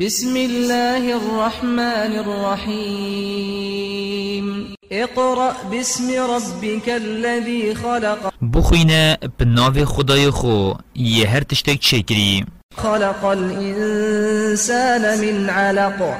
بسم الله الرحمن الرحيم اقرأ باسم ربك الذي خلق بخوينه بناو خدای خو یه هر تشتک چکری خلق الإنسان من علق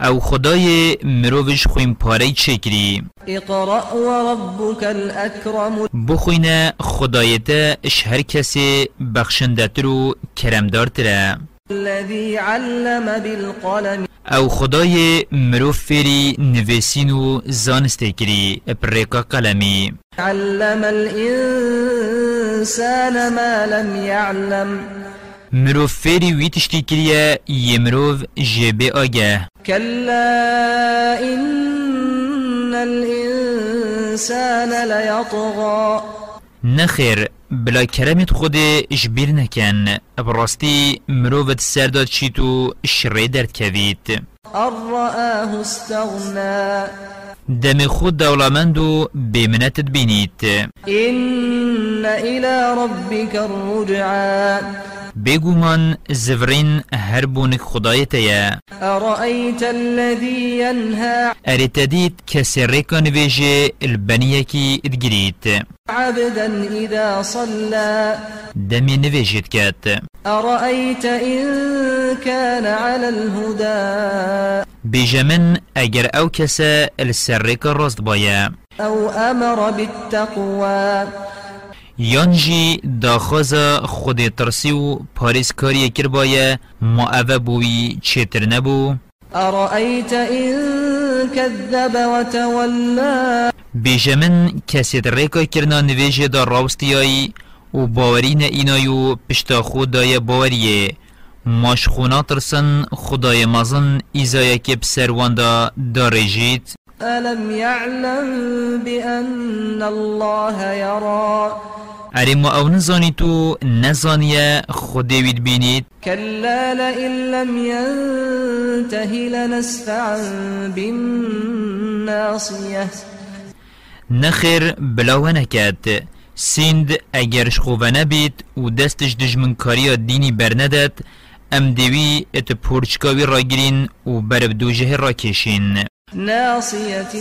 او خدای مروفش خویم پاره چکری اقرأ وربك الأكرم بخوينه خدایت اش هر کسی بخشندتر و کرمدارتره الذي علم بالقلم. أو خدای مروف فری نویسین و زانسته کری پریکا قلمی. علم الإنسان ما لم يعلم. مروف فری وی تشتی کریه یه مروف جبه آگه. كلا إن الإنسان ليطغى نخیر بلا کرمت خود اجبیر نکن براستی مروفت سرداد چیتو شری درد کوید أن رآه استغنى. دم خود دولمند و بمنتت بینید إن إلى ربك الرجعى. بگومان زفرین هر بونک خدایتیا أرأيت الذي ينهى ریکا نویجه البنیه کی ادگرید. عبدا إذا صلى دمی نویجید کد أرأيت إن كان على الهدى بیجمن اگر أو کسا السر ریکا راست بایا أو أمر بالتقوى یانجی داخوزا خود ترسی و پاریس کاری کر بایا ما اوه بوی چتر نبو. أرأيت إن كذب وتولى؟ بیجمن کسی ریکا کرنا نویجه دا راوستیایی و باورین اینایو پشتا خود دای باوریه. ماش خونا ترسن خدای مزن ایزای که بسروان دا دارجید ألم يعلم بأن الله يرى؟ اری ما أو نزانی تو نزانیه خودوید بینید كلا لئن لم ينته لنسفعا بالناصية. نخیر بلاوه نکد سیند اگرش خوبه نبید و دستش دجمن کاریا دینی برندد ام دیوی ات پورچکاوی را گرین و برب دوجه را کشین. ناصية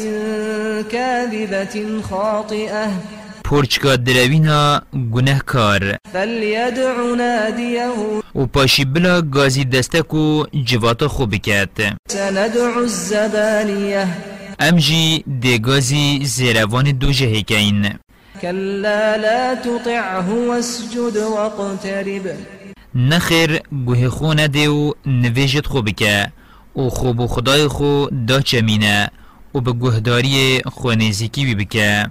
كاذبة خاطئة. پورچکا دروینا گناه کار فليدع ناديه. و پاشی بلا گازی دستک و جواتا خوب بکد سندع الزبانية. ام جی دگازی زیروان دوجه هکین كلا لا تطعه واسجد واقترب. نخیر گوه خو نده و نویجت خو بکه و خوب خدای خو دا چمینه و به گوهداری خو نزیکی بی بکه